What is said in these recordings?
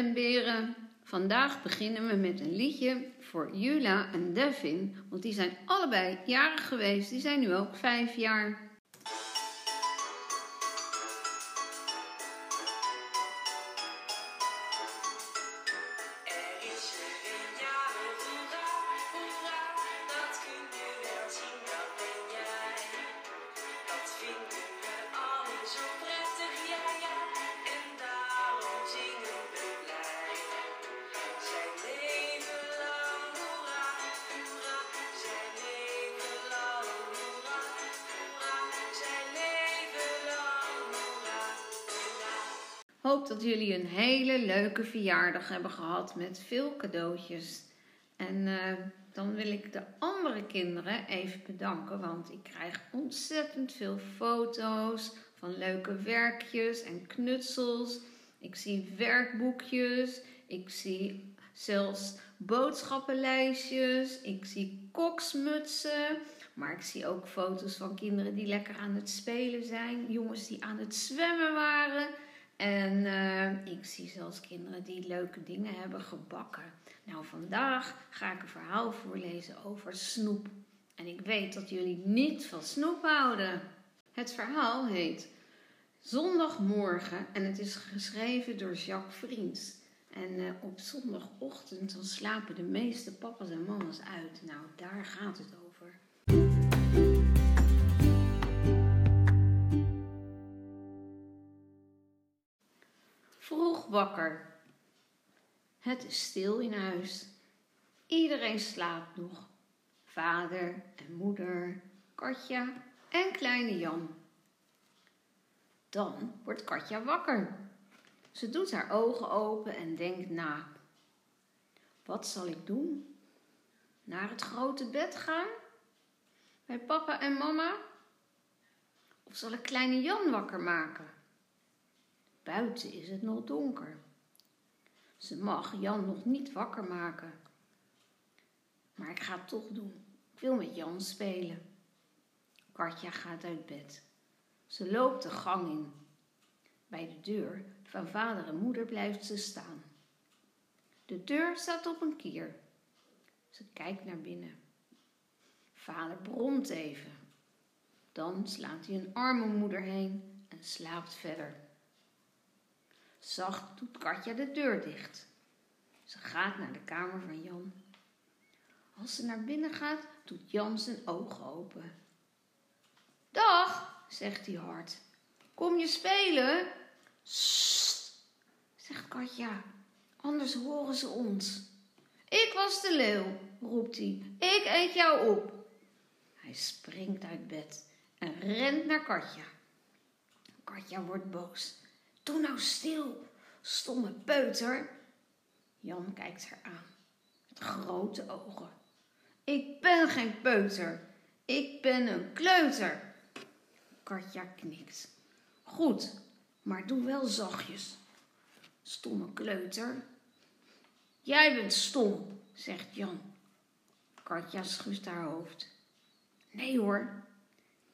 en beren. Vandaag beginnen we met een liedje voor Jula en Devin, want die zijn allebei jarig geweest. Die zijn nu ook vijf jaar. Hoop dat jullie een hele leuke verjaardag hebben gehad met veel cadeautjes. En eh, dan wil ik de andere kinderen even bedanken, want ik krijg ontzettend veel foto's van leuke werkjes en knutsels. Ik zie werkboekjes, ik zie zelfs boodschappenlijstjes, ik zie koksmutsen. Maar ik zie ook foto's van kinderen die lekker aan het spelen zijn, jongens die aan het zwemmen waren. En eh, ik zie zelfs kinderen die leuke dingen hebben gebakken. Nou, vandaag ga ik een verhaal voorlezen over snoep. En ik weet dat jullie niet van snoep houden. Het verhaal heet Zondagmorgen en het is geschreven door Jacques Vriends. En eh, op zondagochtend dan slapen de meeste papa's en mama's uit. Nou, daar gaat het over. Wakker. Het is stil in huis. Iedereen slaapt nog. Vader en moeder, Katja en kleine Jan. Dan wordt Katja wakker. Ze doet haar ogen open en denkt na. Wat zal ik doen? Naar het grote bed gaan? Bij papa en mama? Of zal ik kleine Jan wakker maken? Buiten is het nog donker. Ze mag Jan nog niet wakker maken. Maar ik ga het toch doen. Ik wil met Jan spelen. Katja gaat uit bed. Ze loopt de gang in. Bij de deur van vader en moeder blijft ze staan. De deur staat op een kier. Ze kijkt naar binnen. Vader bromt even. Dan slaat hij een arme moeder heen en slaapt verder. Zacht doet Katja de deur dicht. Ze gaat naar de kamer van Jan. Als ze naar binnen gaat, doet Jan zijn ogen open. Dag, zegt hij hard. Kom je spelen? Sst, zegt Katja, anders horen ze ons. Ik was de leeuw, roept hij. Ik eet jou op. Hij springt uit bed en rent naar Katja. Katja wordt boos. Doe nou stil, stomme peuter. Jan kijkt haar aan met grote ogen. Ik ben geen peuter, ik ben een kleuter. Katja knikt. Goed, maar doe wel zachtjes. Stomme kleuter. Jij bent stom, zegt Jan. Katja schudt haar hoofd. Nee hoor,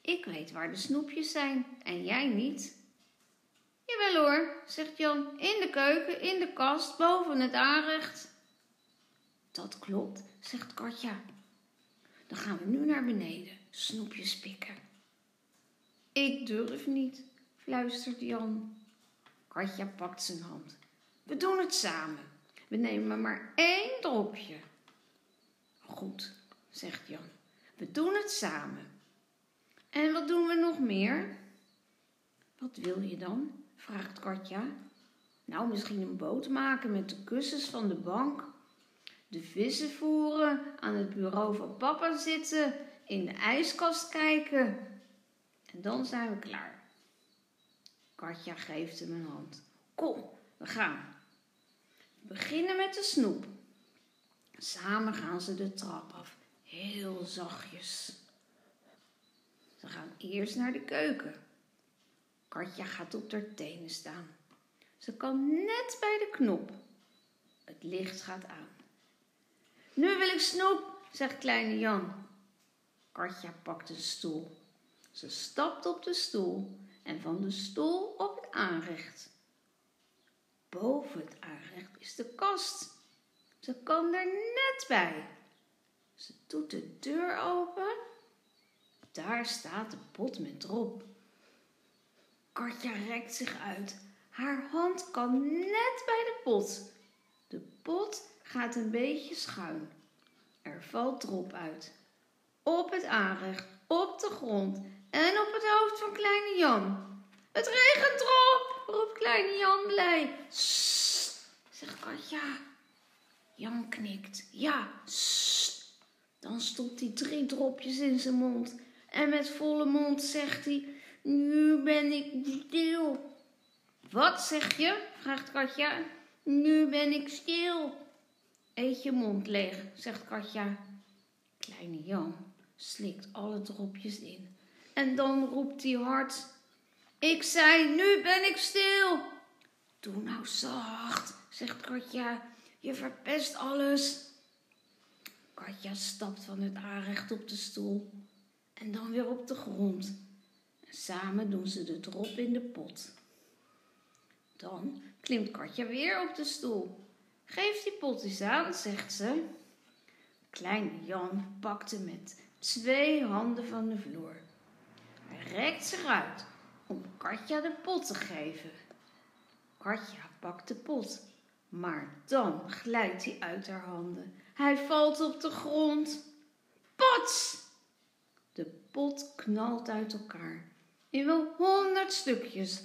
ik weet waar de snoepjes zijn en jij niet. Jawel hoor, zegt Jan, in de keuken, in de kast, boven het aanrecht. Dat klopt, zegt Katja. Dan gaan we nu naar beneden, snoepjes pikken. Ik durf niet, fluistert Jan. Katja pakt zijn hand. We doen het samen. We nemen maar één dropje. Goed, zegt Jan. We doen het samen. En wat doen we nog meer? Wat wil je dan? Vraagt Katja. Nou, misschien een boot maken met de kussens van de bank. De vissen voeren, aan het bureau van papa zitten, in de ijskast kijken. En dan zijn we klaar. Katja geeft hem een hand. Kom, we gaan. We beginnen met de snoep. Samen gaan ze de trap af, heel zachtjes. Ze gaan eerst naar de keuken. Katja gaat op haar tenen staan. Ze kan net bij de knop. Het licht gaat aan. Nu wil ik snoep, zegt kleine Jan. Katja pakt een stoel. Ze stapt op de stoel en van de stoel op het aanrecht. Boven het aanrecht is de kast. Ze kan er net bij. Ze doet de deur open. Daar staat de pot met drop. Katja rekt zich uit. Haar hand kan net bij de pot. De pot gaat een beetje schuin. Er valt drop uit. Op het aanrecht, op de grond en op het hoofd van kleine Jan. Het regent erop, roept kleine Jan blij. Sst, zegt Katja. Jan knikt. Ja. Dan stopt hij drie dropjes in zijn mond. En met volle mond zegt hij, nu ben ik stil. Wat zeg je? vraagt Katja. Nu ben ik stil. Eet je mond leeg, zegt Katja. Kleine Jan slikt alle dropjes in. En dan roept hij hard. Ik zei, nu ben ik stil. Doe nou zacht, zegt Katja. Je verpest alles. Katja stapt van het aanrecht op de stoel en dan weer op de grond. En samen doen ze de drop in de pot. Dan klimt Katja weer op de stoel. Geef die pot eens aan, zegt ze. Kleine Jan pakte met twee handen van de vloer. Hij rekt zich uit om Katja de pot te geven. Katja pakt de pot, maar dan glijdt hij uit haar handen. Hij valt op de grond. Pats! De pot knalt uit elkaar in wel honderd stukjes.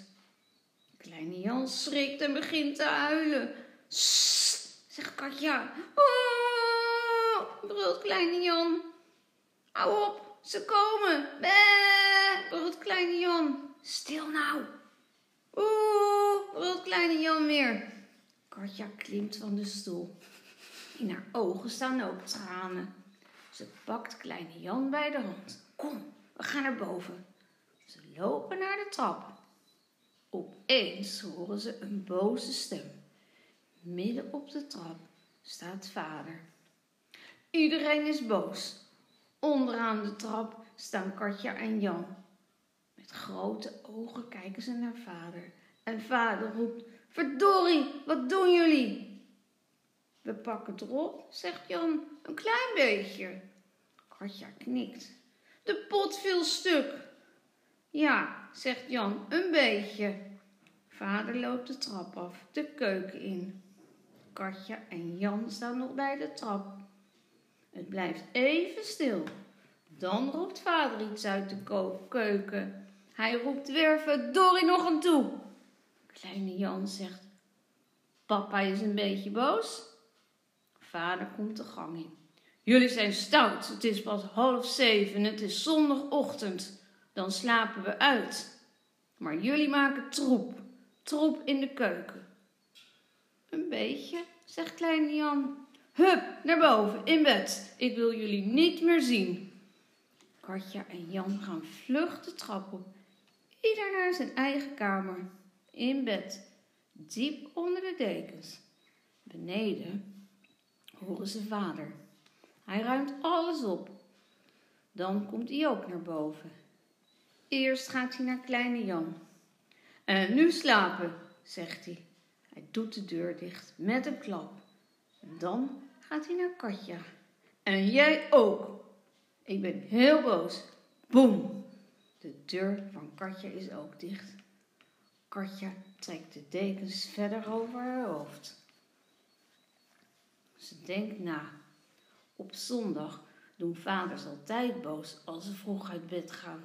Kleine Jan schrikt en begint te huilen. Sst, zegt Katja. Oh, brult kleine Jan. Hou op, ze komen. Bee, brult kleine Jan. Stil nou. Oeh, brult kleine Jan weer. Katja klimt van de stoel. In haar ogen staan ook tranen. Ze pakt kleine Jan bij de hand. Kom, we gaan naar boven. Lopen naar de trap. Opeens horen ze een boze stem. Midden op de trap staat vader. Iedereen is boos. Onderaan de trap staan Katja en Jan. Met grote ogen kijken ze naar vader. En vader roept: Verdorie, wat doen jullie? We pakken erop, zegt Jan, een klein beetje. Katja knikt. De pot viel stuk. Ja, zegt Jan, een beetje. Vader loopt de trap af, de keuken in. Katja en Jan staan nog bij de trap. Het blijft even stil. Dan roept vader iets uit de keuken. Hij roept weer verdorie nog aan toe. Kleine Jan zegt, papa is een beetje boos. Vader komt de gang in. Jullie zijn stout. Het is pas half zeven. Het is zondagochtend. Dan slapen we uit. Maar jullie maken troep. Troep in de keuken. Een beetje, zegt kleine Jan. Hup, naar boven, in bed. Ik wil jullie niet meer zien. Katja en Jan gaan vlug de trap op. Ieder naar zijn eigen kamer. In bed, diep onder de dekens. Beneden horen ze vader. Hij ruimt alles op. Dan komt hij ook naar boven. Eerst gaat hij naar kleine Jan. En nu slapen, zegt hij. Hij doet de deur dicht met een klap. En dan gaat hij naar Katja. En jij ook. Ik ben heel boos. Boem. De deur van Katja is ook dicht. Katja trekt de dekens verder over haar hoofd. Ze denkt na. Op zondag doen vaders altijd boos als ze vroeg uit bed gaan.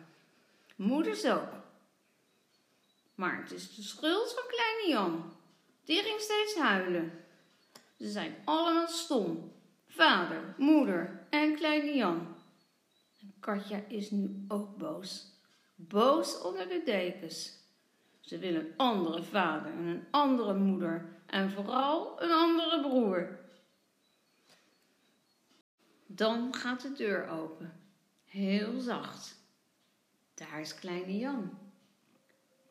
Moeders ook. Maar het is de schuld van kleine Jan. Die ging steeds huilen. Ze zijn allemaal stom. Vader, moeder en kleine Jan. En Katja is nu ook boos. Boos onder de dekens. Ze wil een andere vader en een andere moeder en vooral een andere broer. Dan gaat de deur open, heel zacht. Daar is kleine Jan.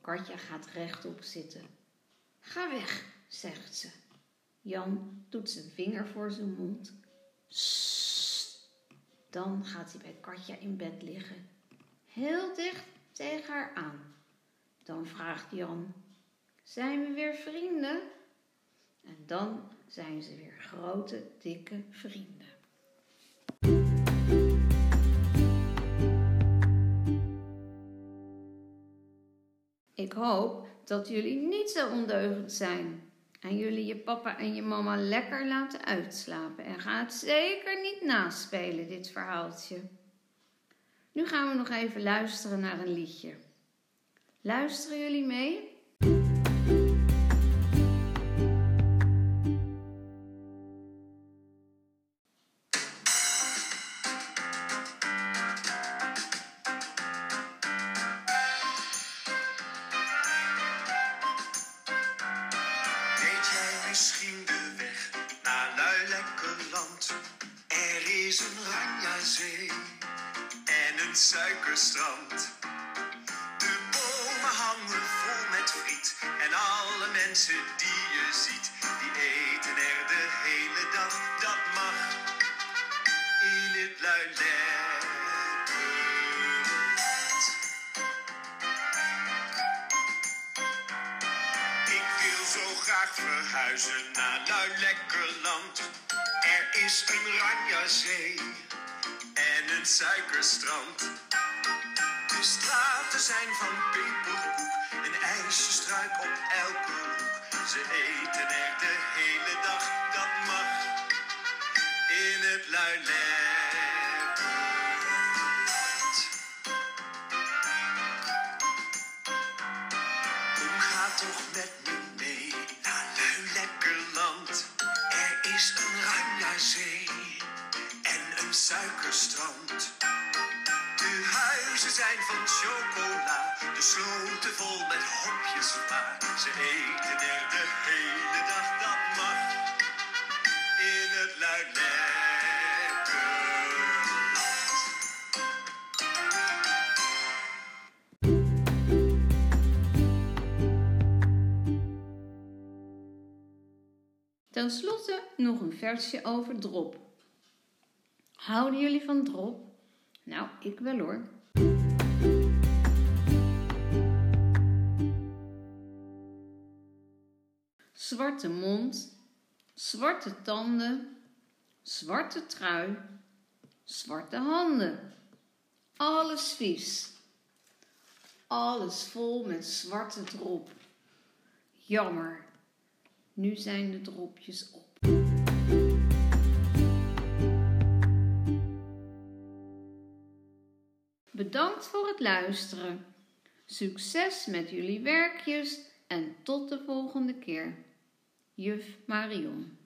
Katja gaat rechtop zitten. Ga weg, zegt ze. Jan doet zijn vinger voor zijn mond. Sst. Dan gaat hij bij Katja in bed liggen, heel dicht tegen haar aan. Dan vraagt Jan: Zijn we weer vrienden? En dan zijn ze weer grote, dikke vrienden. Ik hoop dat jullie niet zo ondeugend zijn en jullie je papa en je mama lekker laten uitslapen. En ga het zeker niet naspelen, dit verhaaltje. Nu gaan we nog even luisteren naar een liedje. Luisteren jullie mee? Is een Ranjazee en een suikerstrand. De bomen hangen vol met friet en alle mensen die je ziet, die eten er de hele dag. Dat mag in het Luilekkerland. Ik wil zo graag verhuizen naar Luilekkerland. Er is een Ranjazee en een suikerstrand. De straten zijn van peperkoek, een ijsjestruik op elke hoek. Ze eten er de hele dag, dat mag in het Luilekkerland. Ranjazee en een suikerstrand. De huizen zijn van chocola, de sloten vol met hopjes vla. Ze eten er de hele dag, dat mag in het Luilekkerland. Ten slotte nog een versje over drop. Houden jullie van drop? Nou, ik wel hoor. Zwarte mond, zwarte tanden, zwarte trui, zwarte handen. Alles vies. Alles vol met zwarte drop. Jammer. Nu zijn de dropjes op. Bedankt voor het luisteren. Succes met jullie werkjes en tot de volgende keer. Juf Marion.